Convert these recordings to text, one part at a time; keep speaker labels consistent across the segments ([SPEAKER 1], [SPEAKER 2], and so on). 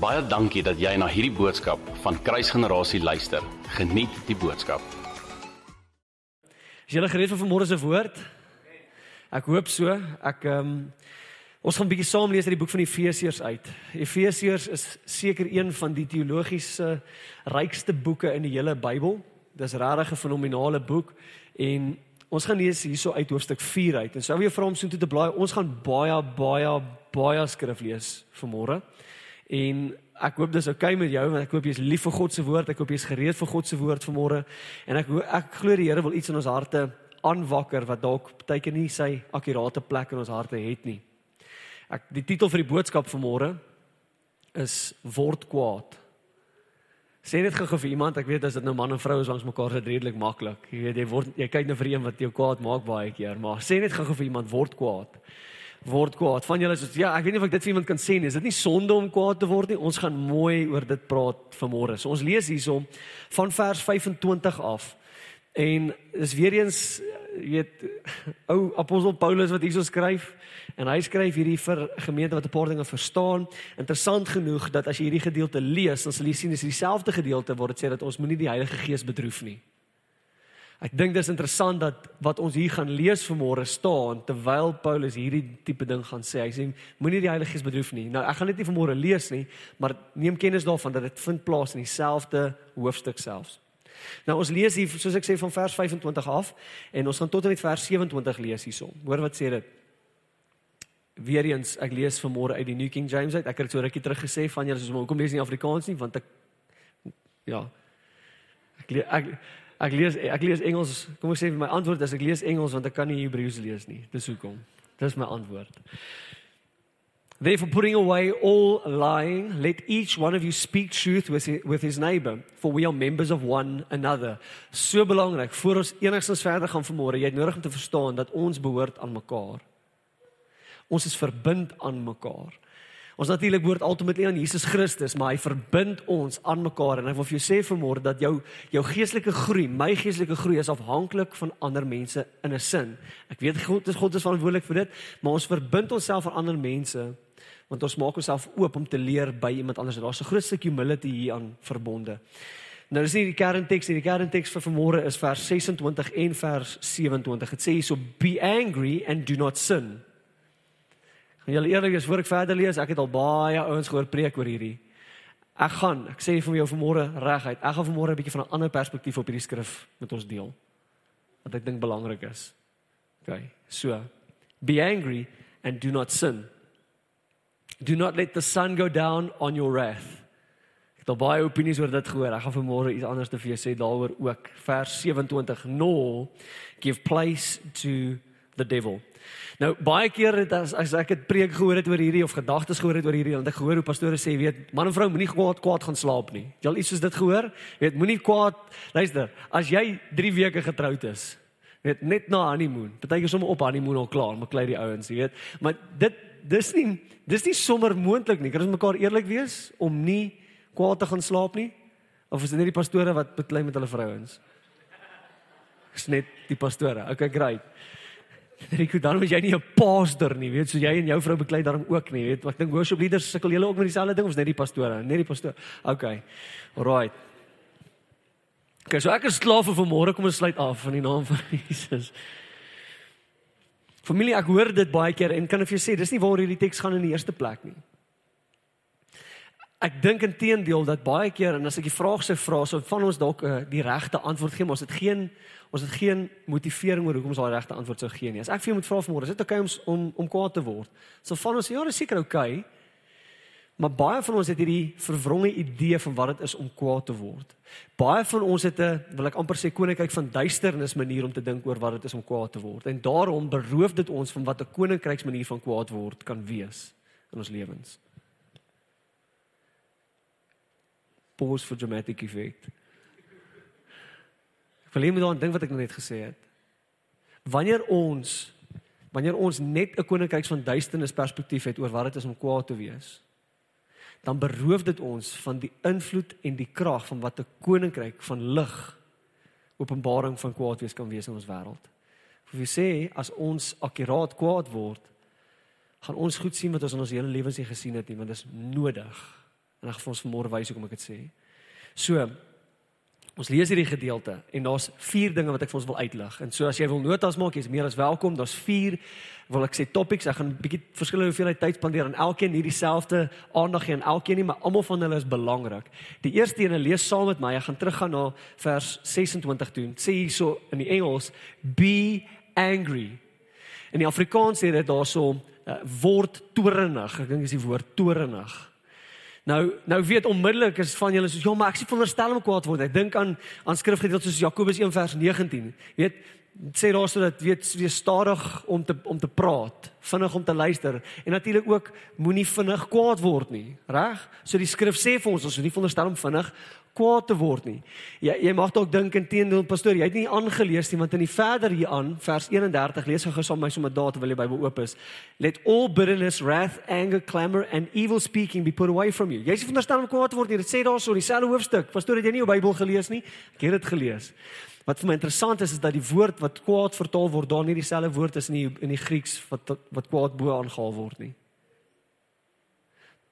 [SPEAKER 1] Baie dankie dat jy na hierdie boodskap van Kruisgenerasie luister. Geniet die boodskap.
[SPEAKER 2] Is julle gereed vir vanmôre se woord? Ek hoop so. Ek ehm um, ons gaan 'n bietjie saam lees uit die boek van Efesiërs uit. Efesiërs is seker een van die teologiese rykste boeke in die hele Bybel. Dis regtig 'n fenominale boek en ons gaan lees hierso uit hoofstuk 4 uit. En sou jy vra om so toe te blaai, ons gaan baie baie baie skrif lees vanmôre. En ek hoop dis oukei okay met jou want ek hoop jy's lief vir God se woord. Ek hoop jy's gereed vir God se woord vanmôre. En ek ek glo die Here wil iets in ons harte aanwakker wat dalk baie keer nie sy akkurate plek in ons harte het nie. Ek die titel vir die boodskap vanmôre is word kwaad. Sê dit gou vir iemand, ek weet as dit nou man en vrou is langs mekaar dit redelik maklik. Jy weet jy word jy kyk nou vir een wat jou kwaad maak baie keer, maar sê net gou vir iemand word kwaad word kwaad. Van julle is ja, ek weet nie of ek dit vir iemand kan sê nie. Is dit nie sonde om kwaad te word nie? Ons gaan mooi oor dit praat vanmôre. So ons lees hiersom van vers 25 af. En is weer eens weet ou apostel Paulus wat hierso skryf en hy skryf hierdie vir gemeente wat 'n paar dinge verstaan. Interessant genoeg dat as jy hierdie gedeelte lees, dan sal jy sien dis dieselfde gedeelte waar dit sê dat ons moenie die Heilige Gees bedroef nie. Ek dink dis interessant dat wat ons hier gaan lees vanmôre staan terwyl Paulus hierdie tipe ding gaan sê. Hy sê moenie die Heilige Gees bedroef nie. Nou ek gaan dit nie vanmôre lees nie, maar neem kennis daarvan dat dit vind plaas in dieselfde hoofstuk selfs. Nou ons lees hier soos ek sê van vers 25 af en ons gaan tot en met vers 27 lees hierson. Hoor wat sê dit? Weereens ek lees vanmôre uit die New King James uit. Ek het so rukkie terug gesê van julle soos hoekom lees nie Afrikaans nie want ek ja. Ek lees ek Ek lees ek lees Engels. Kom ek sê my antwoord is ek lees Engels want ek kan nie Hebreëus lees nie. Dis hoekom. Dis my antwoord. Therefore putting away all lying, let each one of you speak truth with his, with his neighbor, for we are members of one another. So belangrik voor ons enigstens verder gaan vanmôre, jy het nodig om te verstaan dat ons behoort aan mekaar. Ons is verbind aan mekaar. Ons natuurlik behoort ultimately aan Jesus Christus, maar hy verbind ons aan mekaar en ek wil vir jou sê vanmôre dat jou jou geestelike groei, my geestelike groei is afhanklik van ander mense in 'n sin. Ek weet God is God is verantwoordelik vir dit, maar ons verbind onsself aan ander mense want ons maak onsself oop om te leer by iemand anders. Daar's 'n groot stuk humility hier aan verbonde. Nou dis nie die kernteks nie. Die kernteks vir vanmôre is vers 26 en vers 27. Dit sê hierso be angry and do not sin. Gaan julle eerlik wees voor ek verder lees, ek het al baie ouens gehoor preek oor hierdie. Ek gaan, ek sê vir jou vanmôre reguit, ek gaan vanmôre 'n bietjie van 'n ander perspektief op hierdie skrif met ons deel. Wat ek dink belangrik is. OK. So, be angry and do not sin. Do not let the sun go down on your wrath. Ek het al baie opinies oor dit gehoor. Ek gaan vanmôre iets anders te vir jou sê daaroor ook. Vers 27: "No give place to the devil." Nou baie keer het as, as ek het preek gehoor het oor hierdie of gedagtes gehoor het oor hierdie, dan het ek gehoor hoe pastore sê, weet, man en vrou moenie kwaad kwaad gaan slaap nie. Jy al iets soos dit gehoor? Weet, moenie kwaad. Luister, as jy 3 weke getroud is, weet, net na honeymoon. Partykeer sommer op honeymoon al klaar, maar klei die ouens, jy weet. Maar dit dis nie dis nie sommer moontlik nie. Kan ons mekaar eerlik wees om nie kwaad te gaan slaap nie? Of is dit net die pastore wat beklei met hulle vrouens? Dis net die pastore. Okay, great. Rico, dan was jy nie 'n pastor nie, weet, so jy en jou vrou beklei daarom ook nie, weet. Ek dink worship leaders sukkel julle ook met dieselfde ding of is net die pastore? Net die pastoor. Okay. Alraight. Okay, so ek is klaar vir vanmôre, kom ons sluit af in die naam van Jesus. Familie, ek hoor dit baie keer en kan ek vir jou sê, dis nie waar hierdie teks gaan in die eerste plek nie. Ek dink intedeel dat baie keer en as ek die vraag sou vra, sou van ons dalk uh, die regte antwoord gee, maar ons het geen ons het geen motivering oor hoekom ons daai regte antwoord sou gee nie. As ek vir jou moet vra vanmôre, is dit oukei okay om om om kwaad te word? So van ons ja, dis seker oukei. Okay, maar baie van ons het hierdie verwronge idee van wat dit is om kwaad te word. Baie van ons het 'n wil ek amper sê koninkryk van duisternis manier om te dink oor wat dit is om kwaad te word. En daarom beroof dit ons van wat 'n koninkryks manier van kwaad word kan wees in ons lewens. Pause for dramatic effect. Ek wil net daaraan dink wat ek net gesê het. Wanneer ons wanneer ons net 'n koninkryk van duisternis perspektief het oor wat dit is om kwaad te wees, dan beroof dit ons van die invloed en die krag van wat 'n koninkryk van lig openbaring van kwaad wees kan wees in ons wêreld. Of jy sê as ons akkuraat kwaad word, gaan ons goed sien wat ons in ons hele lewens nie gesien het nie, want dit is nodig En ek gaan ons vanmôre wys hoekom ek dit sê. So Ons lees hierdie gedeelte en daar's vier dinge wat ek vir ons wil uitlig. En so as jy wil notas maak, jy's meer as welkom. Daar's vier wil ek sê topics. Ek gaan 'n bietjie verskillende hoeveelheid tyd spandeer aan elkeen nie dieselfde aandag gee aan elkeen nie, maar almal van hulle is belangrik. Die eerste een, lees saam met my. Ek gaan teruggaan na vers 26 toe. Sê hierso in die Engels, be angry. In die Afrikaans sê dit daarso uh, word toornig. Ek dink dis die woord toornig. Nou nou weet onmiddellik is van julle soos ja, maar ek sê veronderstel om kwaad word. Ek dink aan aan skrifgedeelte soos Jakobus 1 vers 19. Weet sê daar sodat weet wees stadig om te om te praat, vinnig om te luister en natuurlik ook moenie vinnig kwaad word nie, reg? So die skrif sê vir ons ons moet nie veronderstel om vinnig kwaad te word nie. Jy jy mag dalk dink intedeel pastoor, jy het nie aangelees nie want in die verder hier aan vers 31 lees gou saam my sommer daar terwyl die Bybel oop is. Let all bitterness, wrath, anger, clamor and evil speaking be put away from you. Jy sê veronderstel om kwaad te word nie. Dit sê daar so in dieselfde hoofstuk. Pastoor, het jy nie jou Bybel gelees nie? Ek het dit gelees. Wat vir my interessant is is dat die woord wat kwaad vertaal word daar nie dieselfde woord is in die in die Grieks wat wat kwaad bo aangehaal word nie.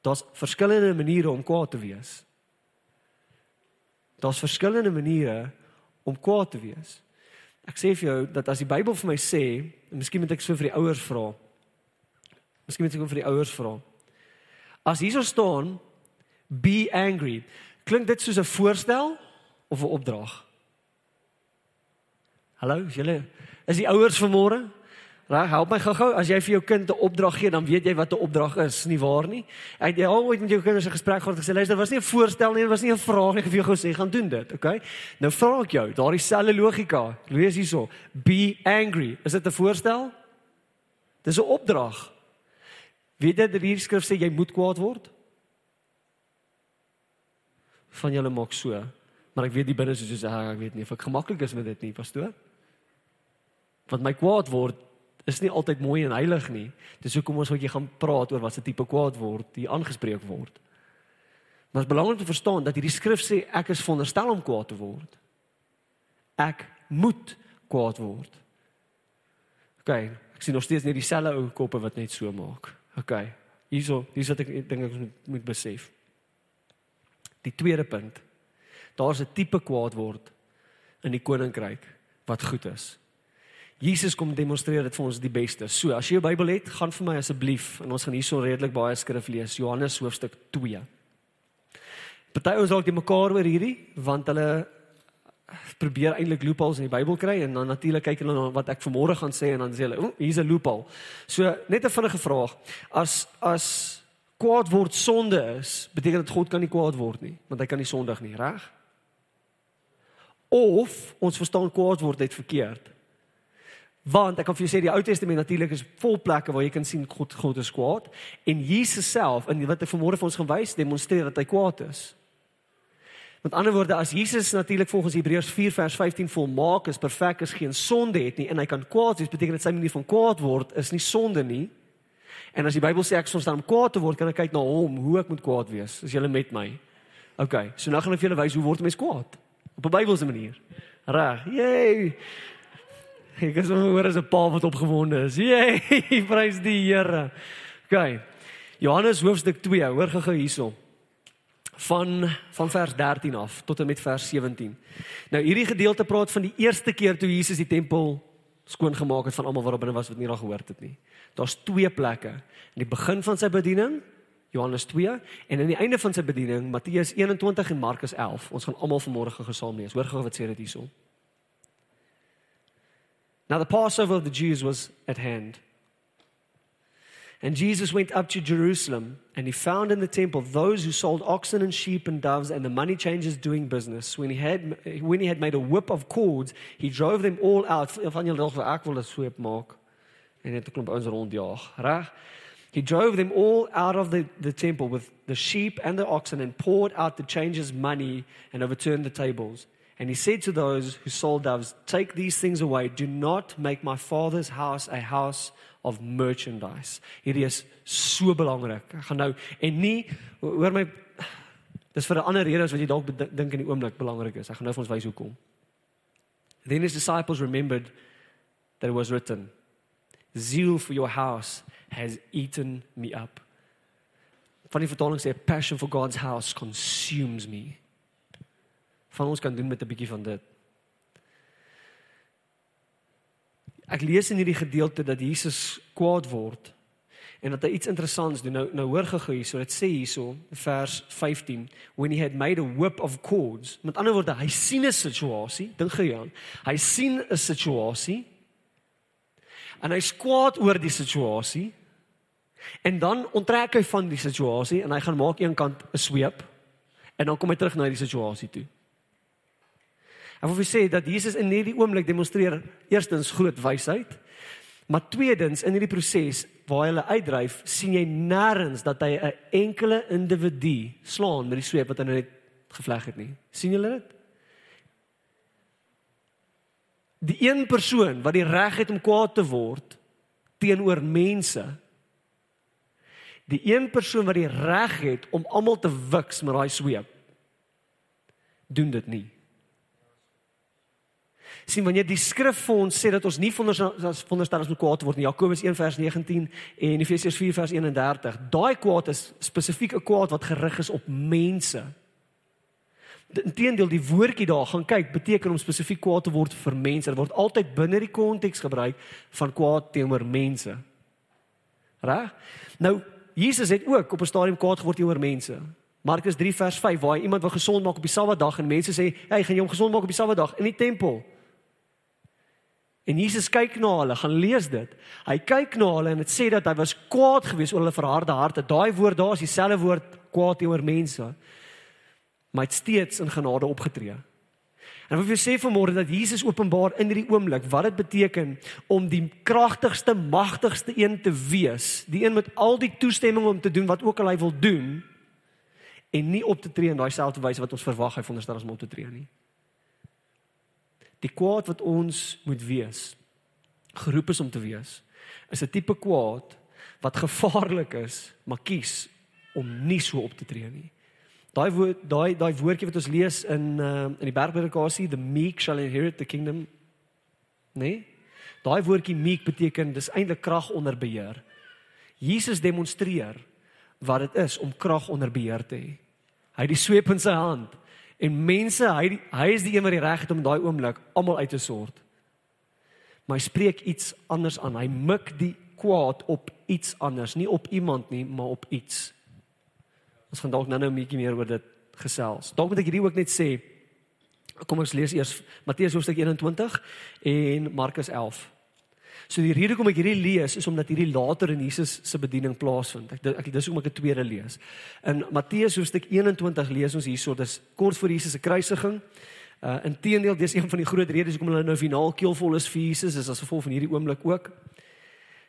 [SPEAKER 2] Daar's verskillende maniere om kwaad te wees. Daar's verskillende maniere om kwaad te wees. Ek sê vir jou dat as die Bybel vir my sê, en miskien moet ek so vir die ouers vra. Miskien moet ek vir die ouers vra. As hier staan be angry, klink dit soos 'n voorstel of 'n opdrag? Hallo, is julle is die ouers vanmôre? Reg, help my gou-gou as jy vir jou kind 'n opdrag gee, dan weet jy wat 'n opdrag is, nie waar nie? Ek het al ooit met jou kinders 'n gesprek gehad en gesê, luister, was nie 'n voorstel nie, was nie 'n vraag nie, ek het vir jou gesê gaan doen dit, okay? Nou vra ek jou, daardie selfde logika. Lees hierso, be angry. Is dit 'n voorstel? Dis 'n opdrag. Weet jy dat hierdie skrif sê jy moet kwaad word? Van julle maak so. Maar ek weet die binne soos ah, ek weet nie of ek gemaklik is met dit nie, pastoor. Want my kwaad word is nie altyd mooi en heilig nie. Dis hoekom ons ooit gaan praat oor wat se tipe kwaad word, die aangespreek word. Maar dit is belangrik te verstaan dat hierdie skrif sê ek is veronderstel om kwaad te word. Ek moet kwaad word. OK, ek sien nog steeds net dieselfde ou koppe wat net so maak. OK. Hierso, dis wat ek dink ek moet, moet besef. Die tweede punt. Daar's 'n tipe kwaad word in die koninkryk wat goed is. Jesus kom demonstreer dit vir ons die beste. So, as jy jou Bybel het, gaan vir my asseblief en ons gaan hierso redelik baie skrif lees. Johannes hoofstuk 2. Party ons dalk die mekaar oor hierdie want hulle probeer eintlik loopholes in die Bybel kry en dan natuurlik kyk hulle na wat ek vanmôre gaan sê en dan sê hulle, "O, hier's 'n loophole." So, net 'n vinnige vraag. As as kwaad word sonde is, beteken dit God kan nie kwaad word nie, want hy kan nie sondig nie, reg? Of ons verstaan kwaad word net verkeerd. Want ek kan vir jou sê die Ou Testament natuurlik is vol plekke waar jy kan sien God God is kwaad en Jesus self in wat hy vanmôre vir ons gaan wys demonstreer dat hy kwaad is. Met ander woorde as Jesus natuurlik volgens Hebreërs 4 vers 15 volmaak is, perfek is, geen sonde het nie en hy kan kwaad wees, beteken dit sy manier van kwaad word is nie sonde nie. En as die Bybel sê ek soms dan om kwaad te word, kan ek kyk na hom, hoe ek moet kwaad wees. Is jy met my? OK, so nou gaan ek vir julle wys hoe word 'n mens kwaad? Op 'n Bybelse manier. Reg. Yay. Ek is sommer hoor as 'n pa wat opgewonde is. Jee, prys die Here. OK. Johannes hoofstuk 2, hoor gou-gou hierso. Van van vers 13 af tot en met vers 17. Nou hierdie gedeelte praat van die eerste keer toe Jesus die tempel skoon gemaak het van almal wat binne was wat nie daar gehoor het nie. Daar's twee plekke. In die begin van sy bediening Johannes 2 en aan die einde van sy bediening Matteus 21 en Markus 11. Ons gaan almal vanmôre gesaam lees. Hoor gou wat sê dit hierso. Now, the Passover of the Jews was at hand. And Jesus went up to Jerusalem, and he found in the temple those who sold oxen and sheep and doves and the money changers doing business. When he had, when he had made a whip of cords, he drove them all out. He drove them all out of the, the temple with the sheep and the oxen and poured out the changers' money and overturned the tables. And he said to those who sold doves, Take these things away. Do not make my father's house a house of merchandise. Hierdie is so belangrik. Ek gaan nou en nie hoor my dis vir 'n ander rede as wat jy dalk dink in die oomblik belangrik is. Ek gaan nou vir ons wys hoekom. Then his disciples remembered that it was written, Zeal for your house has eaten me up. Van die vertaling sê passion for God's house consumes me. Van ons kan doen met 'n bietjie van dit. Ek lees in hierdie gedeelte dat Jesus kwaad word en dat hy iets interessants doen. Nou nou hoor gou hierso, dit sê hierso vers 15, when he had made a whip of cords. Met ander woorde, hy sien 'n situasie, dink gou aan. Hy sien 'n situasie en hy's kwaad oor die situasie. En dan onttrek hy van die situasie en hy gaan maak een kant 'n sweep en dan kom hy terug na die situasie toe. En wat wil sê dat Jesus in hierdie oomblik demonstreer eerstens groot wysheid, maar tweedens in hierdie proses waar hy hulle uitdryf, sien jy nêrens dat hy 'n enkele individu slaan met die sweep wat hy net gevleg het nie. sien julle dit? Die een persoon wat die reg het om kwaad te word teenoor mense. Die een persoon wat die reg het om almal te wiks met daai sweep. doen dit nie sien wanneer die skrif vir ons sê dat ons nie veronderstel as moet kwaad word nie. Jakobus 1 vers 19 en Efesiërs 4 vers 31. Daai kwaad is spesifiek 'n kwaad wat gerig is op mense. Inteendeel die woordjie daar gaan kyk beteken om spesifiek kwaad te word vir mense. Dit word altyd binne die konteks gebruik van kwaad teenoor mense. Reg? Nou Jesus het ook op 'n stadium kwaad geword teenoor mense. Markus 3 vers 5 waar iemand wou gesond maak op die Sabbatdag en mense sê, "Hey, gaan jy hom gesond maak op die Sabbatdag in die tempel?" En Jesus kyk na hulle, gaan lees dit. Hy kyk na hulle en dit sê dat hy was kwaad geweest oor hulle verharde harte. Daai woord daar is dieselfde woord kwaad teenoor mense. Maar hy het steeds in genade opgetree. En wat wil sê vanmôre dat Jesus openbaar in hierdie oomblik wat dit beteken om die kragtigste, magtigste een te wees, die een met al die toestemming om te doen wat ook al hy wil doen en nie op te tree in daai selfde wyse wat ons verwag hy veronderstel om op te tree nie die kwaad wat ons moet wees geroep is om te wees is 'n tipe kwaad wat gevaarlik is maar kies om nie so op te tree nie. Daai woord daai daai woordjie wat ons lees in uh, in die bergpredikasie the meek shall inherit the kingdom nee daai woordjie meek beteken dis eintlik krag onder beheer. Jesus demonstreer wat dit is om krag onder beheer te hê. Hy het die sweep in sy hand En mense, hy hy is die een wat die reg het om daai oomblik almal uit te sort. Maar hy spreek iets anders aan. Hy mik die kwaad op iets anders, nie op iemand nie, maar op iets. Ons gaan dalk nou-nou 'n bietjie meer oor dit gesels. Dalk moet ek hierdie ook net sê. Kom ons lees eers Matteus hoofstuk 21 en Markus 11. So die rede hoekom ek hierdie lees is omdat hierdie later in Jesus se bediening plaasvind. Ek ek dis hoekom ek 'n tweede lees. In Matteus hoofstuk 21 lees ons hierso dis kort voor Jesus se kruisiging. Uh inteendeel dis een van die groot redes hoekom hulle nou finaal keelvol is vir Jesus is as gevolg van hierdie oomblik ook.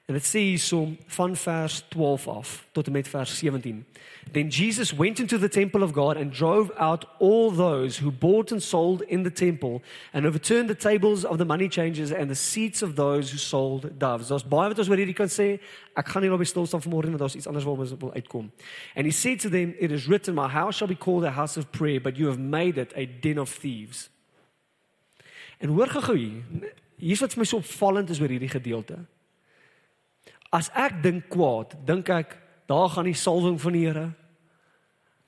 [SPEAKER 2] En dit sê hierso van vers 12 af tot en met vers 17. Then Jesus went into the temple of God and drove out all those who bought and sold in the temple and overturned the tables of the money changers and the seats of those who sold doves. Daar's baie wat ons oor hierdie kan sê. Ek gaan nie die stil staan vanmôre want daar's iets anders waaroor ons wil uitkom. And he said to them, it is written, my house shall be called a house of prayer, but you have made it a den of thieves. En hoor gou hier. Hier's wat vir my so opvallend is oor hierdie gedeelte. As ek dink kwaad, dink ek daar gaan die salwing van die Here.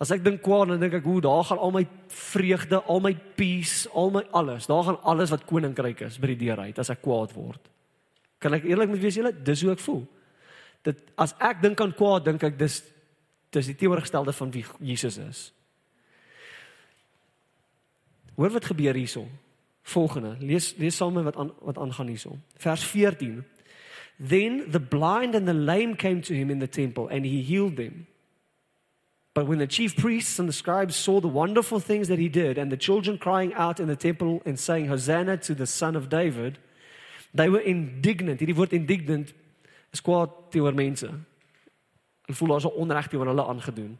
[SPEAKER 2] As ek dink kwaad, dan dink ek hoe daar gaan al my vreugde, al my peace, al my alles. Daar gaan alles wat koninkryk is by die deur uit as ek kwaad word. Kan ek eerlik met wees julle, dis hoe ek voel. Dit as ek dink aan kwaad, dink ek dis dis die teenoorgestelde van wie Jesus is. Hoor wat gebeur hierson. Volgende, lees lees saam met wat aan wat aangaan hierson. Vers 14. Then the blind and the lame came to him in the temple, and he healed them. But when the chief priests and the scribes saw the wonderful things that he did, and the children crying out in the temple and saying, Hosanna to the Son of David, they were indignant. Hierdie woord indignant is kwaad teenoor mense. Hulle voel daar's 'n onreg teenoor hulle aangedoen.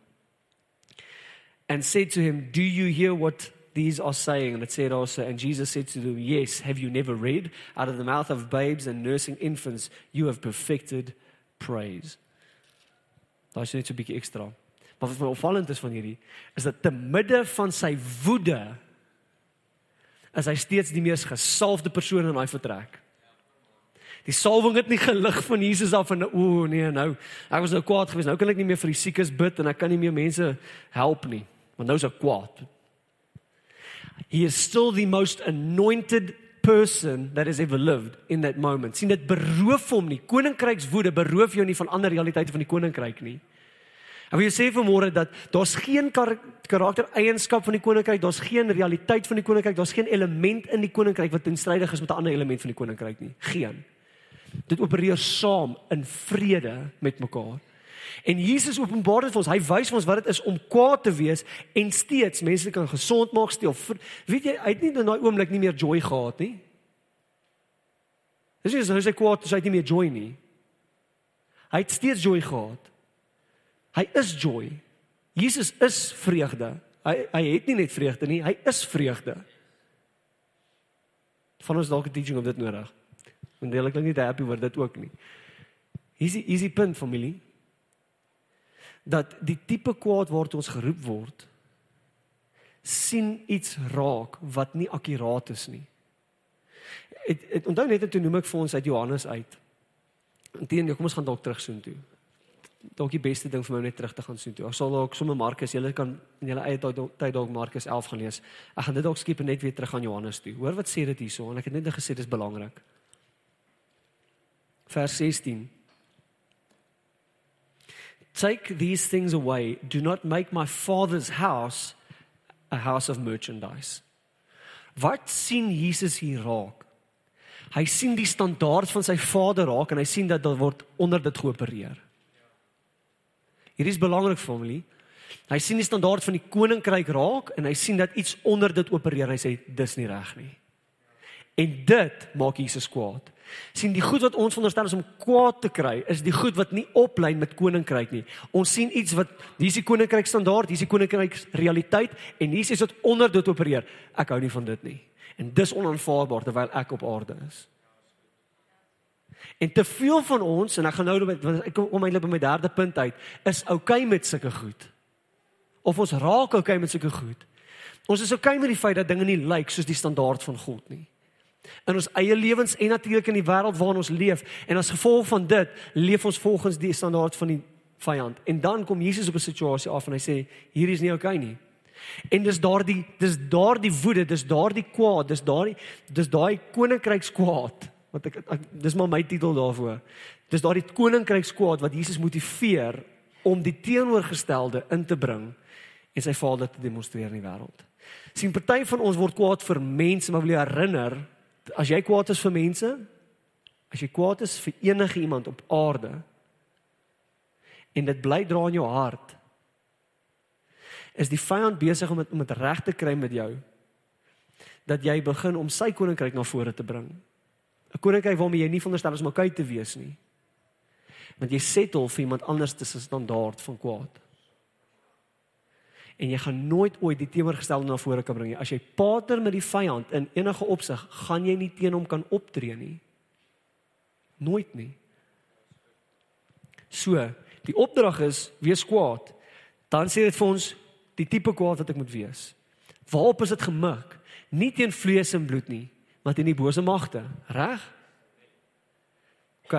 [SPEAKER 2] And said to him, "Do you hear what these are saying. And it said also, and Jesus said to them, Yes, have you never read? Out of the mouth of babes and nursing infants, you have perfected praise. Daar is net 'n bietjie ekstra. Maar wat my opvallend is van hierdie is dat te midde van sy woede is hy steeds die mees gesalfde persoon in daai vertrek. Die salwing het nie gelig van Jesus af en o nee nou ek was nou kwaad geweest nou kan ek nie meer vir die siekes bid en ek kan nie meer mense help nie want nou is ek kwaad he is still the most anointed person that has ever lived in that moment sien dit beroof hom nie koninkrykswoede beroof jou nie van ander realiteite van die koninkryk nie En wie sê vanmôre dat daar's geen kar karaktereienskap van die koninkryk, daar's geen realiteit van die koninkryk, daar's geen element in die koninkryk wat teenstrydig is met 'n ander element van die koninkryk nie. Geen. Dit opereer saam in vrede met mekaar. En Jesus openbaar dit vir ons. Hy wys vir ons wat dit is om kwaad te wees en steeds mense kan gesond maak, steel. Weet jy, hy het nie in daai oomblik nie meer joy gehad nie. Dis so hy sê kwaad, hy het nie meer joy nie. Hy het steeds joy gehad. Hy is joy. Jesus is vreugde. Hy hy het nie net vreugde nie, hy is vreugde. Van ons dalk 'n teaching op dit nodig. Want deelik klink nie te happy oor dit ook nie. Hier's die hier's die punt familie. Dat die tipe kwaad waartoe ons geroep word sien iets raak wat nie akkuraat is nie. Ek ek onthou net toe noem ek vir ons uit Johannes uit. Inteendeel, kom ons gaan dalk terug soontoe dalk die beste ding vir my om net terug te gaan sien toe. Ek sal dalk sommer Markus, julle kan in julle eie tyd dalk Markus 11 gaan lees. Ek gaan dit dalk skiep en net weer terug aan Johannes toe. Hoor wat sê dit hierso en ek het net gesê dis belangrik. Vers 16. Take these things away. Do not make my father's house a house of merchandise. Wat sien Jesus hier raak? Hy sien die standaard van sy vader raak en hy sien dat dit word onder dit geopereer. Hierdie is belangrik vir hom, Lee. Hy sien die standaard van die koninkryk raak en hy sien dat iets onder dit opereer. Hy sê dis nie reg nie. En dit maak Jesus kwaad. Sien die goed wat ons veronderstel is om kwaad te kry, is die goed wat nie oplyn met koninkryk nie. Ons sien iets wat hier is die koninkryk standaard, hier is die koninkryk realiteit en hier is dit onder dit opereer. Ek hou nie van dit nie. En dis onaanvaarbaar terwyl ek op aarde is. En te veel van ons en ek gaan nou met ek kom eintlik by my derde punt uit, is okay met sulke goed. Of ons raak okay met sulke goed. Ons is okay met die feit dat dinge nie lyk soos die standaard van God nie. In ons eie lewens en natuurlik in die wêreld waarin ons leef en as gevolg van dit leef ons volgens die standaard van die vyand. En dan kom Jesus op 'n situasie af en hy sê hier is nie okay nie. En dis daardie dis daardie woede, dis daardie kwaad, dis daardie dis daai koninkrykskwaad wat ek, ek dis maar my titel daarvoor. Dis daardie koninkrykskwaad wat Jesus motiveer om die teenoorgestelde in te bring en sy Vader te demonstreer in die wêreld. sien party van ons word kwaad vir mense, maar wil jy herinner as jy kwaad is vir mense, as jy kwaad is vir enige iemand op aarde en dit bly dra in jou hart is die vyand besig om dit om dit reg te kry met jou dat jy begin om sy koninkryk na vore te bring 'n koninkryk waarmee jy nie veronderstel is om oukei te wees nie. Want jy settle vir iemand anders se standaard van kwaad. En jy gaan nooit ooit die teenoorgestelde na vore kan bring nie. As jy pater met die vyand in enige opsig, gaan jy nie teen hom kan optree nie. Nooit nie. So, die opdrag is wees kwaad. Dan sê dit vir ons die tipe kwaad wat ek moet wees. Waarop is dit gemik? Nie teen vlees en bloed nie, wat in die bose magte, reg? OK.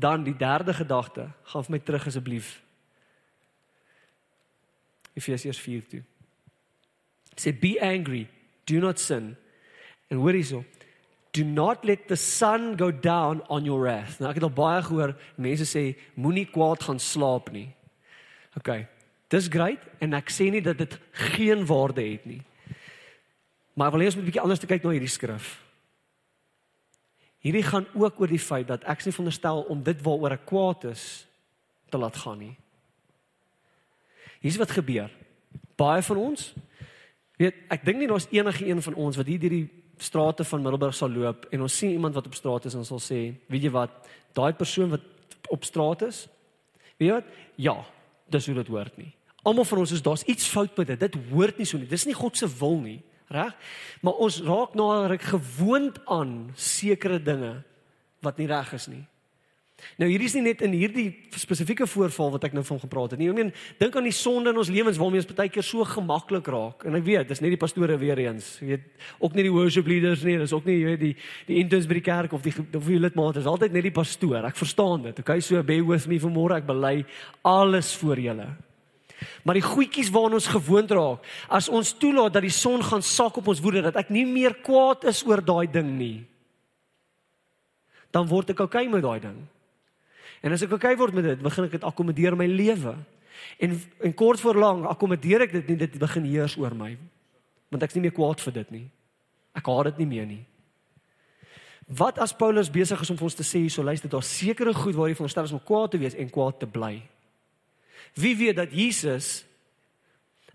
[SPEAKER 2] Dan die derde gedagte, gaan vir my terug asseblief. Efesiërs 4 toe. Sê be angry, do not sin. What is it? Do not let the sun go down on your wrath. Nou ek het al baie gehoor mense sê moenie kwaad gaan slaap nie. OK. Dis great en ek sê nie dat dit geen waarde het nie. Maar ek wil hê ons moet 'n bietjie anders kyk na hierdie skrif. Hierdie gaan ook oor die feit dat ek sê veronderstel om dit waaroor ek kwaad is te laat gaan nie. Hier's wat gebeur. Baie van ons weet ek dink nie daar's enige een van ons wat hier deur die strate van Middelburg sal loop en ons sien iemand wat op straat is en sal sê, weet jy wat, daai persoon wat op straat is, weet jy wat? Ja, dis hoe dit hoort nie. Almal van ons is daar's iets fout met dit. Dit hoort nie so nie. Dis nie God se wil nie reg? Maar ons raak nader gewoond aan sekere dinge wat nie reg is nie. Nou hierdie is nie net in hierdie spesifieke voorval wat ek nou van gepraat het nie. Ek meen, dink aan die sonde in ons lewens waarmee ons baie keer so gemaklik raak. En ek weet, dis nie die pastore weer eens, jy weet, ook nie die worship leaders nie, dis ook nie jy weet die die interns by die kerk of die of die lidmate, dis altyd net die pastoor. Ek verstaan dit. Okay, so bear with me vanmôre. Ek bely alles voor julle. Maar die goedjies waarna ons gewoond raak, as ons toelaat dat die son gaan sak op ons woede dat ek nie meer kwaad is oor daai ding nie, dan word ek okay met daai ding. En as ek okay word met dit, begin ek dit akkommodeer my lewe. En en kort voor lank akkommodeer ek dit nie dit begin heers oor my. Want ek's nie meer kwaad vir dit nie. Ek haat dit nie meer nie. Wat as Paulus besig is om vir ons te sê hierso luister daar sekere goed waar jy veronderstel is om kwaad te wees en kwaad te bly. Wie weet dat Jesus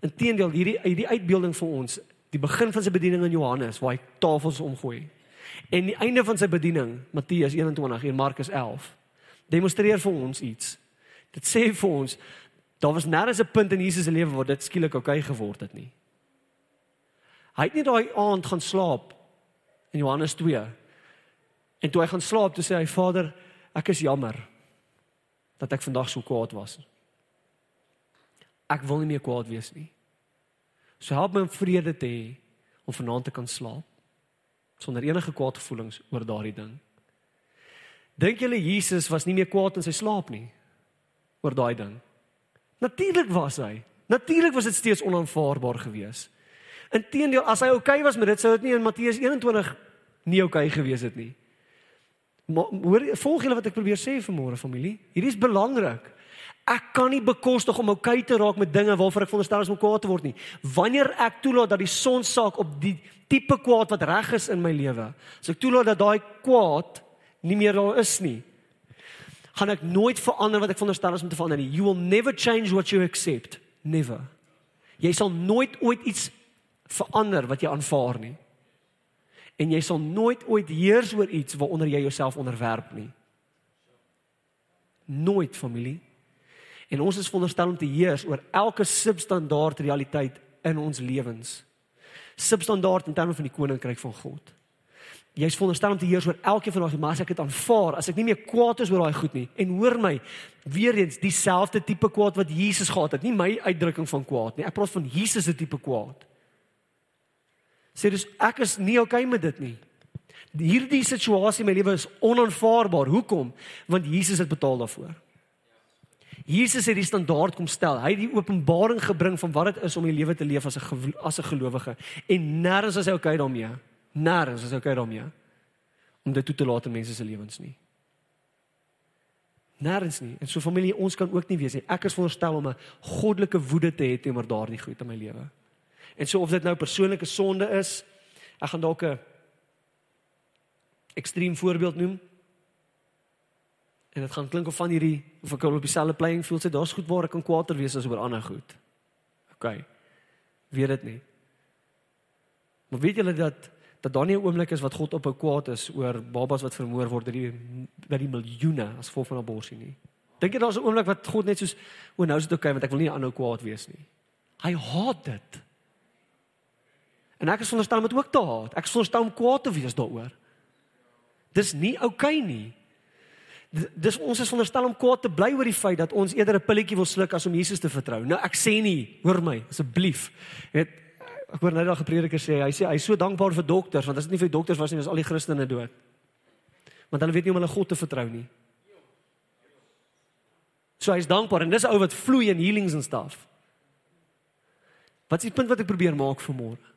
[SPEAKER 2] inteendeel hierdie hierdie uitbeelding vir ons die begin van sy bediening in Johannes waar hy tafels omgooi en die einde van sy bediening Matteus 21 en Markus 11 demonstreer vir ons iets. Dit sê vir ons daar was nêrens 'n punt in Jesus se lewe waar dit skielik oukei okay geword het nie. Hy het nie daai aand gaan slaap in Johannes 2. En toe hy gaan slaap, toe sê hy Vader, ek is jammer dat ek vandag so kwaad was. Ek wil nie meer kwaad wees nie. So help my om vrede te hê om vanaand te kan slaap sonder enige kwaad gevoelens oor daardie ding. Dink julle Jesus was nie meer kwaad in sy slaap nie oor daai ding? Natuurlik was hy. Natuurlik was dit steeds onaanvaarbaar geweest. Inteendeel, as hy oukei okay was met dit, sou dit nie in Matteus 21 nie oukei okay gewees het nie. Maar hoor, volg julle wat ek probeer sê vanmôre familie? Hierdie is belangrik. Ek kan nie bekostig om oukei te raak met dinge waarvoor ek veronderstel is om kwaad te word nie. Wanneer ek toelaat dat die son saak op die tipe kwaad wat reg is in my lewe, as ek toelaat dat daai kwaad nie meer daar is nie, gaan ek nooit verander wat ek veronderstel is om te verander nie. You will never change what you accept. Never. Jy sal nooit ooit iets verander wat jy aanvaar nie. En jy sal nooit ooit heers oor iets waaronder jy jouself onderwerp nie. Nooit familie. En ons is veronderstel om te heers oor elke substandaard realiteit in ons lewens. Substandaard in terme van die koninkryk van God jy's veronderstel om te heers oor elkeen van daai maar as ek dit aanvaar, as ek nie meer kwaad is oor daai goed nie en hoor my weer eens dieselfde tipe kwaad wat Jesus gehad het, nie my uitdrukking van kwaad nie. Ek praat van Jesus se tipe kwaad. Sê dus ek is nie okay met dit nie. Hierdie situasie in my lewe is onaanvaarbaar. Hoekom? Want Jesus het betaal daarvoor. Jesus het die standaard kom stel. Hy het die openbaring gebring van wat dit is om die lewe te leef as 'n as 'n gelowige en nêrens is hy okay daarmee. Nêrens is okay daarmee om dit toe te laat in mense se lewens nie. Nêrens nie. En so familie, ons kan ook nie wees nie. Ek is veronderstel om 'n goddelike woede te hê teenoor daardie goed in my lewe. En so of dit nou persoonlike sonde is, ek gaan dalk 'n ekstreem voorbeeld noem. En dit gaan klink of van hierdie of ek op dieselfde playing field sit, daar's goed waar ek kan kwaader wees as oor ander goed. OK. Weet dit nie. Maar weet julle dat dat daar nie 'n oomblik is wat God op 'n kwaad is oor babas wat vermoor word by by die miljoene as gevolg van abortus nie. Dink jy daar's 'n oomblik wat God net soos o, nou is dit oukei okay, want ek wil nie aanhou kwaad wees nie. Hy haat dit. En ek is veronderstel om dit ook te haat. Ek is veronderstel om kwaad te wees daaroor. Dis nie oukei okay nie. Dis ons is veronderstel om kwaad te bly oor die feit dat ons eerder 'n pilletjie wil sluk as om Jesus te vertrou. Nou ek sê nie, hoor my asseblief. Het ek hoor nou daai geprediker sê, hy sê hy's so dankbaar vir dokters want as dit nie vir dokters was nie, was al die Christene dood. Want hulle weet nie om hulle God te vertrou nie. So hy's dankbaar en dis ou wat vloei in healings en stuff. Wat is die punt wat ek probeer maak vir môre?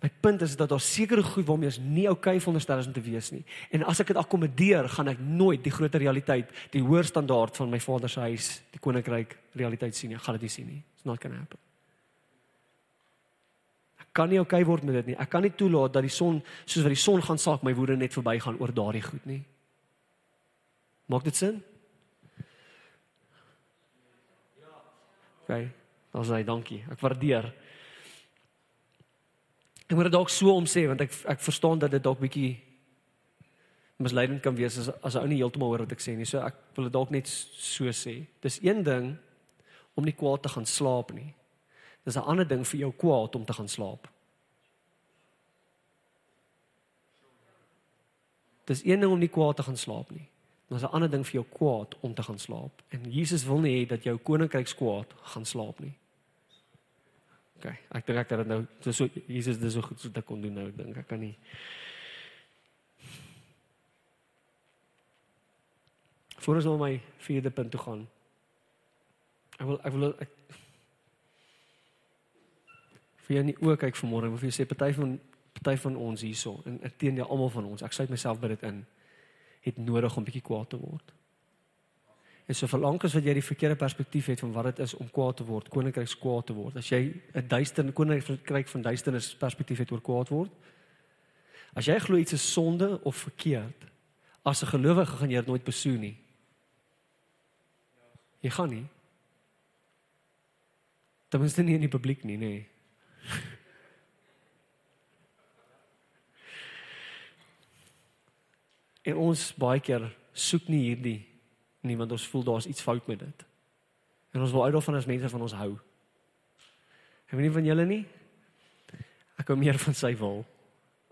[SPEAKER 2] My punt is dat daar sekere goed waarmee ons nie okay veronderstel is om te wees nie. En as ek dit akkommodeer, gaan ek nooit die groter realiteit, die hoër standaard van my Vader se huis, die koninkryk realiteit sien nie. Gaan dit nie sien nie. It's not going to happen kan nie okay word met dit nie. Ek kan nie toelaat dat die son soos wat die son gaan saak my woede net verbygaan oor daardie goed nie. Maak dit sin? Ja. OK. Dan sê dankie. Ek waardeer. Ek moet dit dalk so omsê want ek ek verstaan dat dit dalk bietjie misleidend kan wees as as ou nie heeltemal hoor wat ek sê nie. So ek wil dit dalk net so sê. Dis een ding om nie kwaad te gaan slaap nie. Dis 'n ander ding vir jou kwaad om te gaan slaap. Dis een ding om nie kwaad te gaan slaap nie. Dan is 'n ander ding vir jou kwaad om te gaan slaap. En Jesus wil nie hê dat jou koninkryk kwaad gaan slaap nie. OK, ek dink ek het dit nou so so Jesus dis so goed so dit kon doen nou, dink ek kan nie. Voor ons nou my vierde punt toe gaan. Ek wil ek wil ek vir jou nie ook kyk vanmôre, maar vir jou sê party van party van ons hierso en ek teen jou almal van ons. Ek sluit myself by dit in. Het nodig om bietjie kwaad te word. En so verlang as wat jy die verkeerde perspektief het van wat dit is om kwaad te word, koninkryks kwaad te word. As jy 'n duister koninkryk van duisternis perspektief het oor kwaad word. As jy glo iets is sonde of verkeerd, as 'n gelowige gaan jy dit nooit besoen nie. Jy gaan nie. Dit is nie in die publiek nie. Nee. En ons baie keer soek nie hierdie nie want ons voel daar's iets fout met dit. En ons wil uit daarvan as mense van ons hou. Ek weet nie van julle nie. Ek hou meer van sy wil.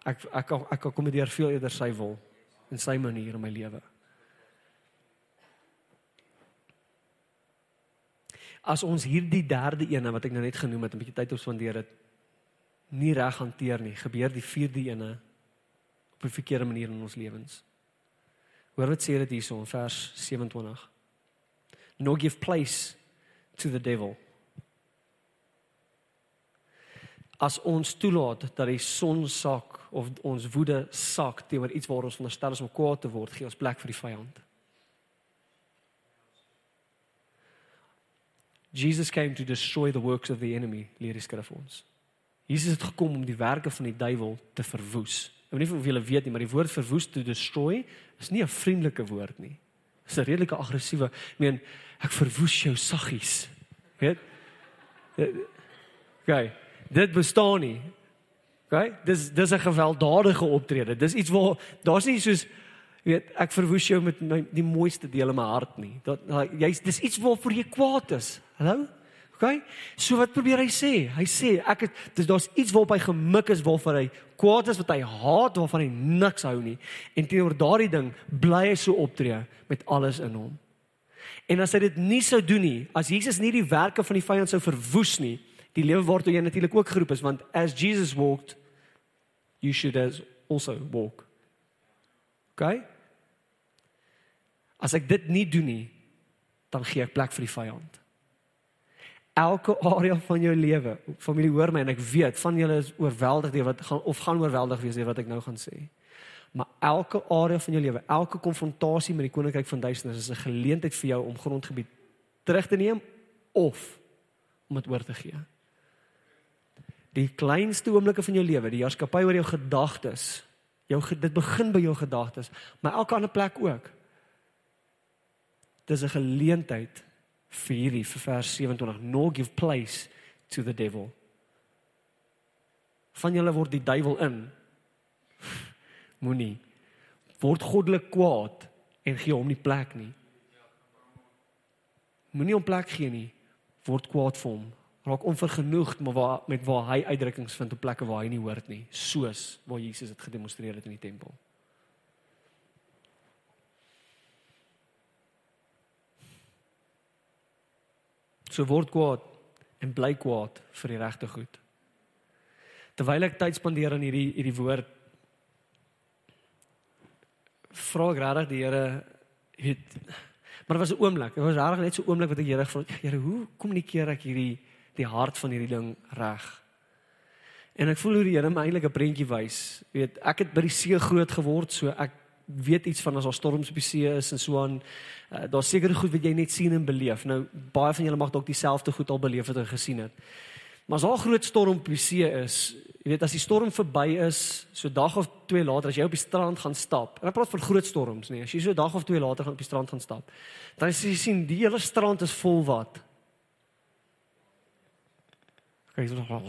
[SPEAKER 2] Ek ek ek, ek akkommodeer veel eerder sy wil en sy manier in my lewe. As ons hierdie derde een wat ek nou net genoem het, 'n bietjie tyd op spandeer het, nie reg hanteer nie, gebeur die vierde een op 'n verkeerde manier in ons lewens. Hoor wat sê dit hierso in vers 27. No give place to the devil. As ons toelaat dat die son sak of ons woede sak teenoor iets waar ons veronderstel is om kwaad te word, gee ons plek vir die vyand. Jesus came to destroy the works of the enemy, leer die skrif ons. Jesus het gekom om die werke van die duiwel te verwoes. Ek weet nie of julle weet nie, maar die woord verwoes to destroy is nie 'n vriendelike woord nie. Dit is 'n redelike aggressiewe. Ek meen, ek verwoes jou saggies. Weet? OK. Dit bestaan nie. OK? Dis dis 'n gewelddadige optrede. Dis iets waar daar's nie soos weet ek verwoes jou met my die mooiste dele my hart nie. Dat jy's dis iets waarvoor jy kwaad is. Hallo? OK? So wat probeer hy sê? Hy sê ek het dis daar's iets waarop hy gemik is waarvoor hy kwaad is wat hy haat waarvan hy niks hou nie. En teenoor daardie ding bly hy so optree met alles in hom. En as hy dit nie sou doen nie, as Jesus nie die werke van die vyand sou verwoes nie, die lewe waartoe jy natuurlik ook geroep is want as Jesus walked you should as also walk. OK? As ek dit nie doen nie, dan gee ek plek vir die vyand elke area van jou lewe. Familie, hoor my en ek weet van julle is oorweldig deur wat gaan of gaan oorweldig wees deur wat ek nou gaan sê. Maar elke area van jou lewe, elke konfrontasie met die koninkryk van duisternis is 'n geleentheid vir jou om grondgebied terug te neem of om dit oor te gee. Die kleinste oomblikke van jou lewe, die heerskappy oor jou gedagtes, jou dit begin by jou gedagtes, maar elke ander plek ook. Dis 'n geleentheid vir hierdie vir vers 27 no give place to the devil. Van julle word die duiwel in. Moenie word goddelik kwaad en gee hom nie plek nie. Moenie hom plek gee nie. Word kwaad vir hom. Raak onvergenoegd maar waar met waar hy uitdrukkings vind op plekke waar hy nie hoort nie, soos waar Jesus dit gedemonstreer het in die tempel. So word kwaad en bly kwaad vir die regte goed. Terwyl ek tyd spandeer aan hierdie hierdie woord vra ek regtig die Here het maar was 'n oomblik. Dit was regtig net so 'n oomblik wat ek Here het, Here, hoe kommunikeer ek hierdie die hart van hierdie ding reg? En ek voel hoe die Here my eintlik 'n prentjie wys. Jy weet, ek het by die see groot geword, so ek weet iets van as daar storms op die see is en so aan. Uh, Daar's seker goed wat jy net sien en beleef. Nou baie van julle mag dalk dieselfde goed al beleef het en gesien het. Maar as daar groot storm op die see is, jy weet as die storm verby is, so dag of twee later as jy op die strand gaan stap. En ek praat van groot storms, nee, as jy so dag of twee later gaan op die strand gaan stap, dan sien jy sien die hele strand is vol wat. Kyk, so.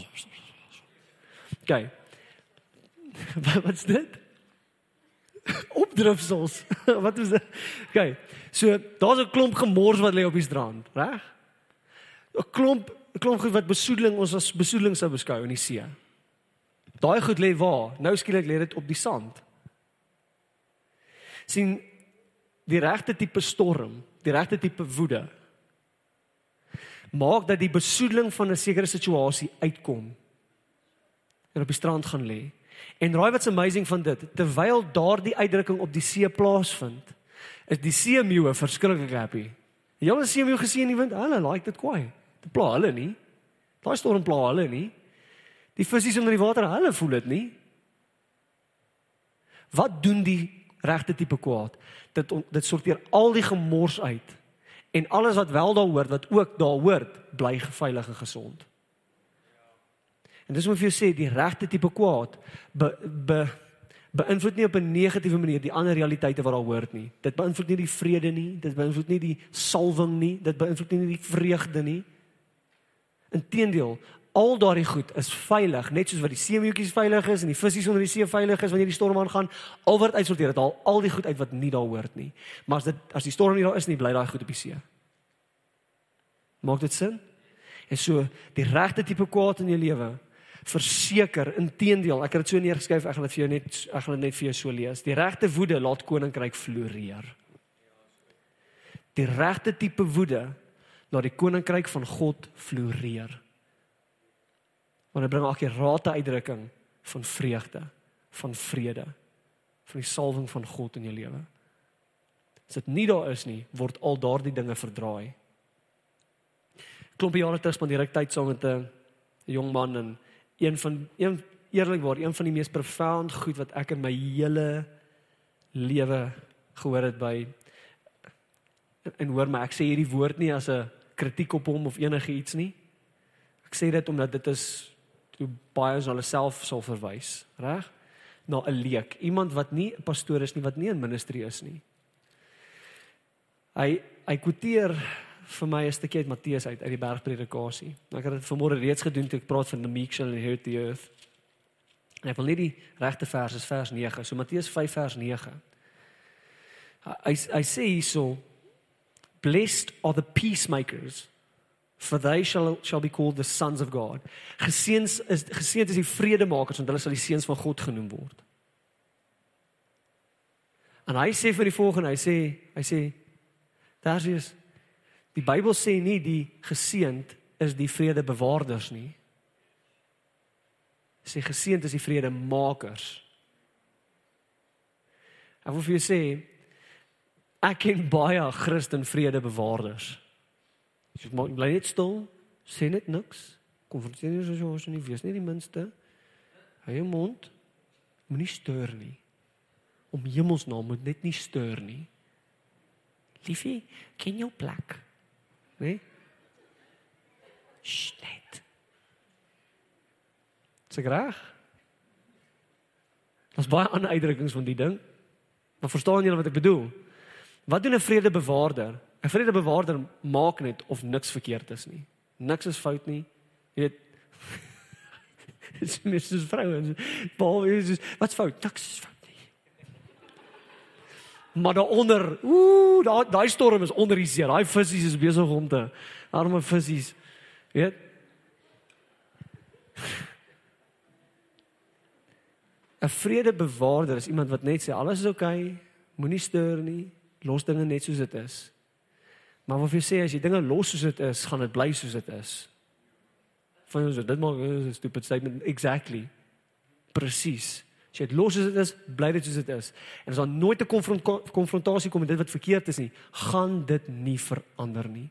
[SPEAKER 2] Kyk. Wat's dit? opdrifsels. wat is dit? OK. So daar's 'n klomp gemors wat lê op die strand, reg? 'n Klomp 'n klomp goed wat besoedeling ons as besoedeling sou beskou in die see. Daai goed lê waar? Nou skielik lê dit op die sand. sien die regte tipe storm, die regte tipe woede maak dat die besoedeling van 'n sekere situasie uitkom en op die strand gaan lê. En raai wat's amazing van dit? Terwyl daardie uitdrukking op die see plaasvind, is die seemeeu verskriklik happy. Jy al 'n seemeeu gesien in die wind? Hulle like dit kwai. Dit pla hulle nie. Daai storm pla hulle nie. Die visse onder die water, hulle voel dit nie. Wat doen die regte tipe kwaad? Dit dit sorteer al die gemors uit en alles wat wel daar hoort wat ook daar hoort bly veilig en gesond. En dis om vir jou sê die regte tipe kwaad be, be beïnvloed nie op 'n negatiewe manier die ander realiteite wat daar hoort nie. Dit beïnvloed nie die vrede nie, dit beïnvloed nie die salwing nie, dit beïnvloed nie die vreugde nie. Inteendeel, al daardie goed is veilig, net soos wat die seemeetjies veilig is en die visse onder die see veilig is wanneer die storm aangaan. Al word uitsorteer, dit al al die goed uit wat nie daar hoort nie. Maar as dit as die storm nie daar is nie, bly daai goed op die see. Maak dit sin? En so die regte tipe kwaad in jou lewe verseker inteendeel ek het dit so neergeskryf ek gaan dit vir jou net ek gaan dit net vir jou so lees. Die regte woede laat koninkryk floreer. Die regte tipe woede laat die koninkryk van God floreer. Want dit bring 'n rate uitdrukking van vreugde van vrede van die salwing van God in jou lewe. As dit nie daar is nie word al daardie dinge verdraai. Klompie jare terug spandeer ek tyd saam met 'n jong man en een van een eerlikwaar een van die mees profound goed wat ek in my hele lewe gehoor het by en, hoor my ek sê hierdie woord nie as 'n kritiek op hom of enige iets nie. Ek sê dit omdat dit is hoe baie ons hulle self sal verwys, reg? Na 'n leek, iemand wat nie 'n pastoor is nie, wat nie 'n ministry is nie. Hy hy kwoteer vir my 'n stukkie uit Matteus uit uit die bergpredikasie. Ek het dit vanmôre reeds gedoen toe ek praat van the meek shall inherit the earth. En ek wil net die regte vers is vers 9. So Matteus 5 vers 9. Hy hy sê hierso blessed are the peacemakers for they shall shall be called the sons of God. Geseënd is geseënd is die vredemakers want hulle sal die seuns van God genoem word. En hy sê vir die volgende, hy sê hy sê daar is Die Bybel sê nie die geseënd is die vredebewaarders nie. Sê geseënd is die vredemakers. Ek wil vir jou sê ek ken baie Christen vredebewaarders. Jy moet bly net stil, sê net niks. Konfronteer nie so as jy nie weet nie die minste. Hou jou mond. Moenie steur nie. Om hemelsnaam moet net nie steur nie. Liefie, ken jou plek. Nee? Net. Dis reg. Ons baie ander uitdrukkings van die ding. Maar verstaan julle wat ek bedoel? Wat doen 'n vredebewaarder? 'n Vredebewaarder maak net of niks verkeerd is nie. Niks is fout nie. Jy weet Dis mis dis vrouens. Paul is wat's fout? Niks is fout. Maar daaronder, ooh, daai daai storm is onder die see. Daai visse is besig om te arme visse. Weet? ‘n Vredebewaarder is iemand wat net sê alles is oukei, okay, moenie steur nie, los dinge net soos dit is. Maar wat jy sê as jy dinge los soos dit is, gaan dit bly soos dit is. Van ons dit maak 'n stupid statement exactly. Presies. As jy dit los soos dit is, bly dit soos dit is. En as daar nooit 'n konfront konfrontasie kom met dit wat verkeerd is nie, gaan dit nie verander nie.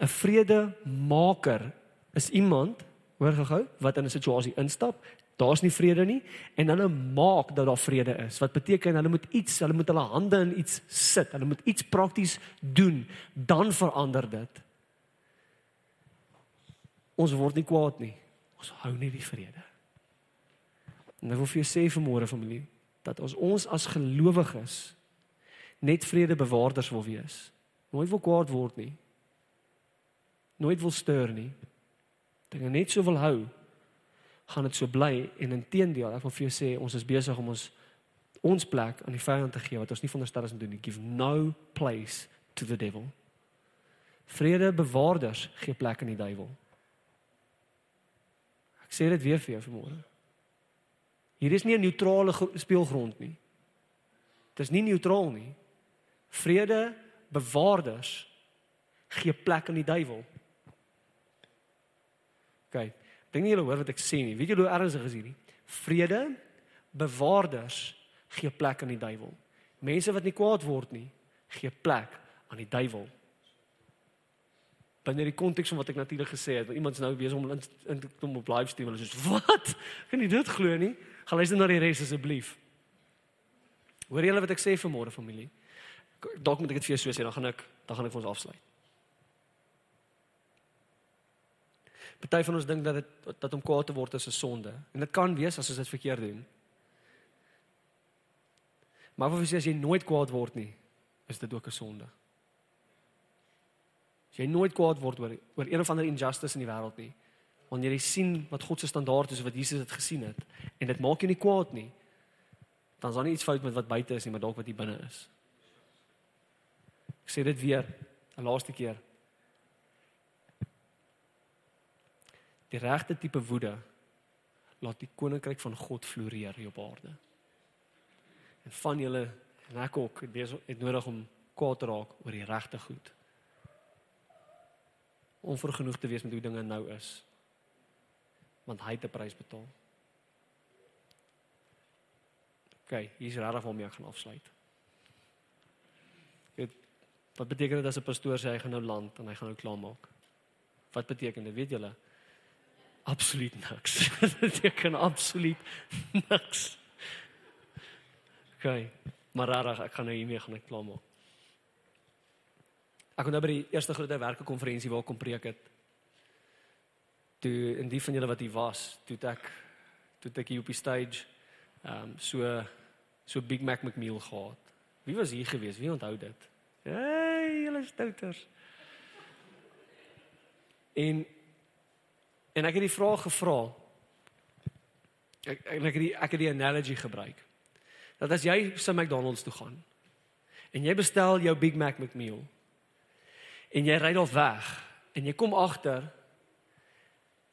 [SPEAKER 2] 'n Vredemaker is iemand, hoor gehou, wat in 'n situasie instap, daar's nie vrede nie en hulle maak dat daar vrede is. Wat beteken hulle moet iets, hulle moet hulle hande in iets sit, hulle moet iets prakties doen, dan verander dit. Ons word nie kwaad nie. Ons hou nie die vrede. En ek wil vir jou sê vanmôre familie dat as ons as gelowiges net vredebewaarders wil wees, nooit wil kwaad word nie. Nooit wil steur nie. Dinge net so wil hou, gaan dit so bly en inteendeel, ek wil vir jou sê ons is besig om ons ons plek aan die vyand te gee wat ons nie veronderstel is om te doen. Give no place to the devil. Vredebewaarders gee plek aan die duiwel. Ek sê dit weer vir jou vanmôre. Hier is nie 'n neutrale speelgrond nie. Dit is nie neutraal nie. Vrede bewaarders gee plek aan die duiwel. OK. Dink nie julle hoor wat ek sê nie. Weet julle hoe ernstig is hierdie? Vrede bewaarders gee plek aan die duiwel. Mense wat nie kwaad word nie, gee plek aan die duiwel. Binne die konteks van wat ek natuurlik gesê het, want iemand is nou besig om in, in kom op live stream, hulle sê, "Wat? Kan jy dit glo nie?" Gaan luister na die res asseblief. Hoor julle wat ek sê vanmôre familie? Dalk moet ek dit vir jou so sê, dan gaan ek dan gaan ek vir ons afsluit. Party van ons dink dat dit dat om kwaad te word is 'n sonde. En dit kan wees as ons dit verkeerd doen. Maar of as jy nooit kwaad word nie, is dit ook 'n sonde. As jy nooit kwaad word oor oor een of ander injustice in die wêreld nie, wanneer jy sien wat God se standaard is wat Jesus het gesien het en dit maak jou nie kwaad nie, dan is daar nie iets fout met wat buite is nie, maar dalk wat hier binne is. Ek sê dit weer, 'n laaste keer. Die regte tipe woede laat die koninkryk van God floreer hier op aarde. En van julle en ek ook het besig het nodig om kwaad te raak oor die regte goed. Om vergenoeg te wees met hoe dinge nou is. Want hy het 'n prys betaal. OK, hier's regtig waarmee ek gaan afsluit. Dit wat beteken dit as 'n pastoor sê hy gaan nou land en hy gaan nou klaarmaak? Wat beteken dit? Weet julle? absoluut niks. Dit beteken absoluut niks. OK. Maar rarig, ek gaan nou hiermee gaan ek klaar maak. Ek kon nou by die eerste groot werke konferensie waar kom preek het. Toe in die van julle wat hier was, toe ek toe ek hier op die stage ehm um, so so Big Mac McMeal gehad. Wie was hier gewees? Wie onthou dit? Hey, julle stouters. En En ek het die vraag gevra. Ek ek ek het die ek het die analogy gebruik. Dat as jy sy McDonald's toe gaan en jy bestel jou Big Mac McMeal en jy ry daar weg en jy kom agter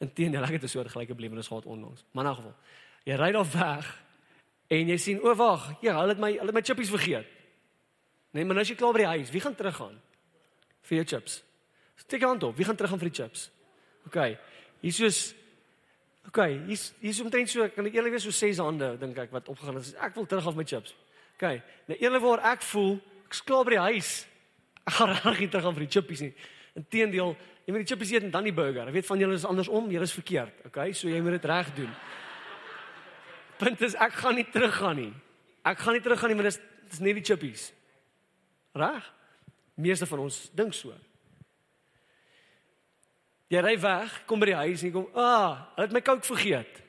[SPEAKER 2] intendeel ek het 'n soort gelyke belewenis gehad onlangs. Maar in elk geval, jy ry daar weg en jy sien o wag, ja, hulle het my hulle het my chippies vergeet. Nee, maar nou as jy klaar by die huis, wie gaan teruggaan vir jou chips? Steek hand op, wie gaan teruggaan vir die chips? OK. Hier soos OK, hier's hier's omtrent so, kan ek eerlik wees so ses hande dink ek wat opgegaan het. Ek wil terug af my chips. OK. Nou eerlikwaar ek voel ek's klaar by die huis. Ek gaan reg nie terug aan vir die chippies nie. Inteendeel, jy moet die chippies eet en dan die burger. Ek weet van julle is andersom, julle is verkeerd. OK, so jy moet dit reg doen. Punt is ek gaan nie teruggaan nie. Ek gaan nie teruggaan nie, maar dis dis net die chippies. Reg? Meeste van ons dink so. Jy ry weg, kom by die huis en kom, "Ah, hulle het my Coke vergeet."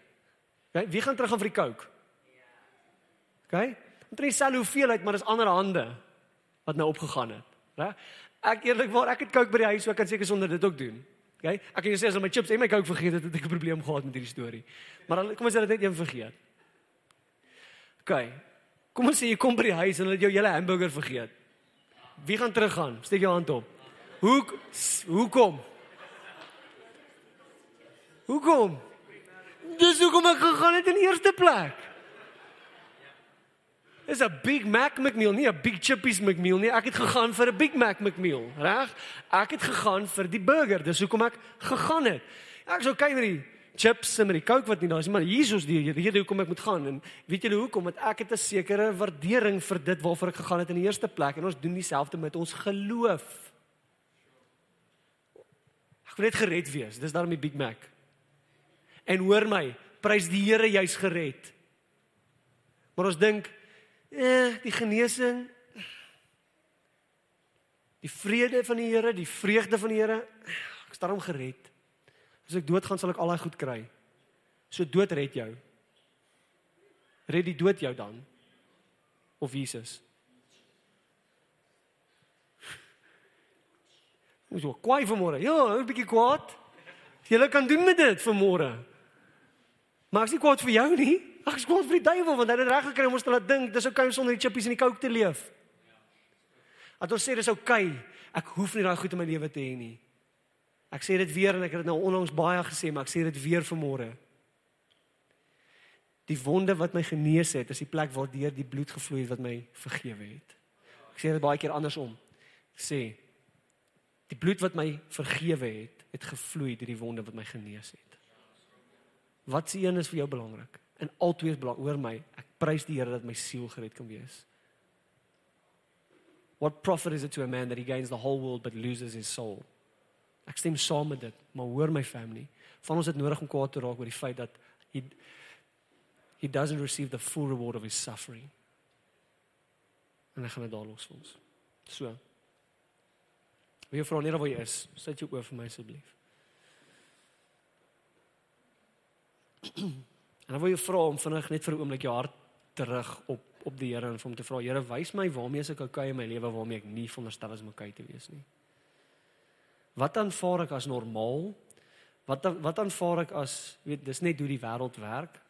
[SPEAKER 2] OK, wie gaan terug aan vir die Coke? OK? Dit is al hoeveelheid, maar dis ander hande wat nou opgegaan het, reg? Ek eerlikwaar, ek het Coke by die huis, so ek kan seker sonder dit ook doen. OK? Ek kan jou sê as hulle my chips en my Coke vergeet het, het ek 'n probleem gehad met hierdie storie. Maar dan kom ons sê dit net een vergeet. OK. Kom ons sê jy kom by die huis en hulle het jou hele hamburger vergeet. Wie gaan teruggaan? Steek jou hand op. Hoe hoekom? Hoekom? Dis hoekom ek gegaan het in eerste plek. Is 'n Big Mac McMeal, nie 'n Big Chippies McMeal nie. Ek het gegaan vir 'n Big Mac McMeal, reg? Ek het gegaan vir die burger. Dis hoekom ek gegaan het. Ek sou kyk na die chips en die Coke wat nie daar is, maar Jesus die rede hoekom ek moet gaan en weet julle hoekom? Want ek het 'n sekere waardering vir dit waarvoor ek gegaan het in die eerste plek en ons doen dieselfde met ons geloof. Ek wil net gered wees. Dis daarom die Big Mac. En hoor my, prys die Here jy's gered. Maar ons dink eh die genesing die vrede van die Here, die vreugde van die Here, ek's daarom gered. As ek doodgaan sal ek al daai goed kry. So dood red jou. Red die dood jou dan? Of Jesus? Ons so kwaai vanmôre. Ja, 'n bietjie kwaad. Jy kan doen met dit vanmôre. Maar ek is kwaad vir jou nie. Is kwaad vir die duiwel want hy het dit reg gekry om ons te laat dink dis okay om sonder die chippies en die coke te leef. Dat ons sê dis. Okay. Ek hoef nie daai goed in my lewe te hê nie. Ek sê dit weer en ek het dit nou onlangs baie gesê, maar ek sê dit weer vanmôre. Die wonde wat my genees het, is die plek waar deur die bloed gevloei het wat my vergewe het. Ek sê dit baie keer andersom. Ek sê die bloed wat my vergewe het, het gevloei deur die wonde wat my genees het. Wat se een is vir jou belangrik? En albei is belangrik. Hoor my, ek prys die Here dat my siel gered kan wees. What profit is it to a man that he gains the whole world but loses his soul? Ek stem saam met dit, maar hoor my family, van ons het nodig om kwaad te raak oor die feit dat he he doesn't receive the full reward of his suffering. En ek gaan dit daar los vir ons. So. Wie vra net waar jy is, sit jou oor vir my asseblief. En dan wil jy vra om vinnig net vir 'n oomblik jou hart terug op op die Here en vir hom te vra, Here, wys my waarmee ek okay in my lewe waarmee ek nie veronderstel is om okay te wees nie. Wat aanvaar ek as normaal? Wat wat aanvaar ek as weet dis net hoe die wêreld werk?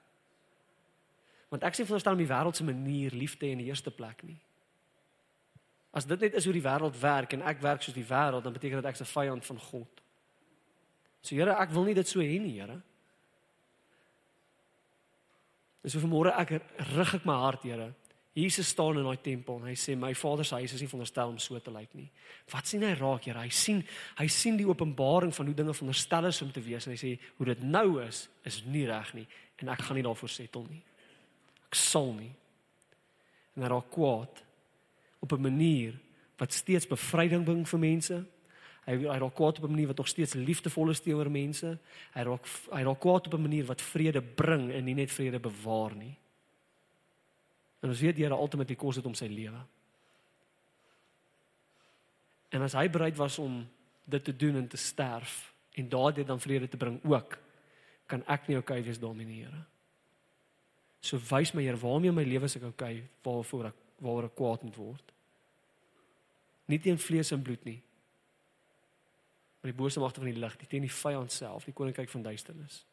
[SPEAKER 2] Want ek sê veronderstel om die wêreld se manier liefde in die eerste plek nie. As dit net is hoe die wêreld werk en ek werk soos die wêreld, dan beteken dit ek's 'n vyand van God. So Here, ek wil nie dit so hê nie, Here. Dis so vanmôre ek rig ek my hart, Here. Jesus staan in daai tempel en hy sê my Vader se huis is nie veronderstel om so te lyk nie. Wat sien hy raak, Here? Hy sien hy sien die openbaring van hoe dinge veronderstel is om te wees en hy sê hoe dit nou is, is nie reg nie en ek gaan nie daarvoor settle nie. Ek sal nie. En hy raak kwaad op 'n manier wat steeds bevryding bring vir mense. Hy hy raak kwaad op 'n manier wat nog steeds liefdevol is teenoor mense. Hy raak hy raak kwaad op 'n manier wat vrede bring en nie net vrede bewaar nie. En ons weet Here die kos het om sy lewe. En as hy bereid was om dit te doen en te sterf en daardie dan vrede te bring ook, kan ek nie okay wees daarmee nie, Here. So wys my Here waarmee my lewe se okay waarvoor ek waaroor ek kwaad moet word. Nie teen vlees en bloed nie. Maar die bose magte van die lig, die teen die vyand self, die koninkryk van duisternis.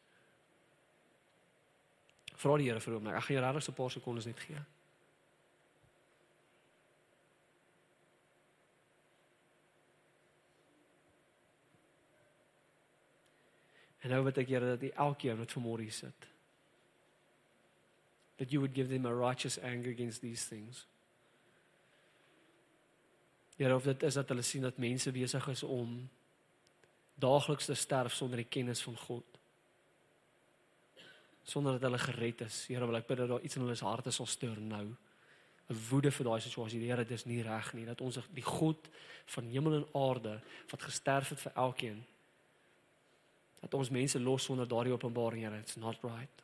[SPEAKER 2] Vra die Here vir hom. Ek gaan jou regtig so 'n paar sekondes net gee. En nou wat ek Here dat die elkeen wat vanmôre hier sit that you would give them a righteous anger against these things. Ja, of dit is dat hulle sien dat mense besig is om daagliks te sterf sonder die kennis van God. Sonder dat hulle gered is. Here, wil ek bid dat daar iets in hulle harte sal stuur nou. 'n Woede vir daai situasie. Here, dit is nie reg nie dat ons die God van hemel en aarde wat gesterf het vir elkeen dat ons mense los sonder daardie openbaring, Here. It's not right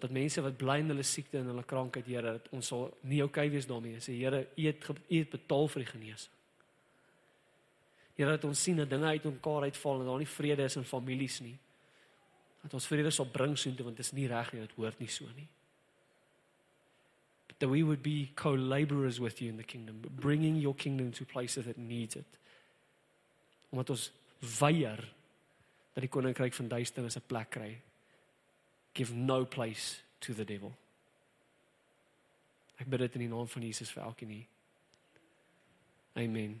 [SPEAKER 2] dat mense wat bly in hulle siekte en hulle krankheid, Here, dat ons sal nie okay wees daarmee. Sê Here, U het U het betaal vir die genesing. Here, dat ons sien dat dinge uit mekaar uitval en daar nie vrede is in families nie. Dat ons vrede sal bring soontoe want dit is nie reg nie, dit hoort nie so nie. But that we would be co-laborers with you in the kingdom, bringing your kingdom to places that needs it. Omdat ons weier dat die koninkryk van duisternis 'n plek kry give no place to the devil. Ek bid dit in die naam van Jesus vir elkeen hier. Amen.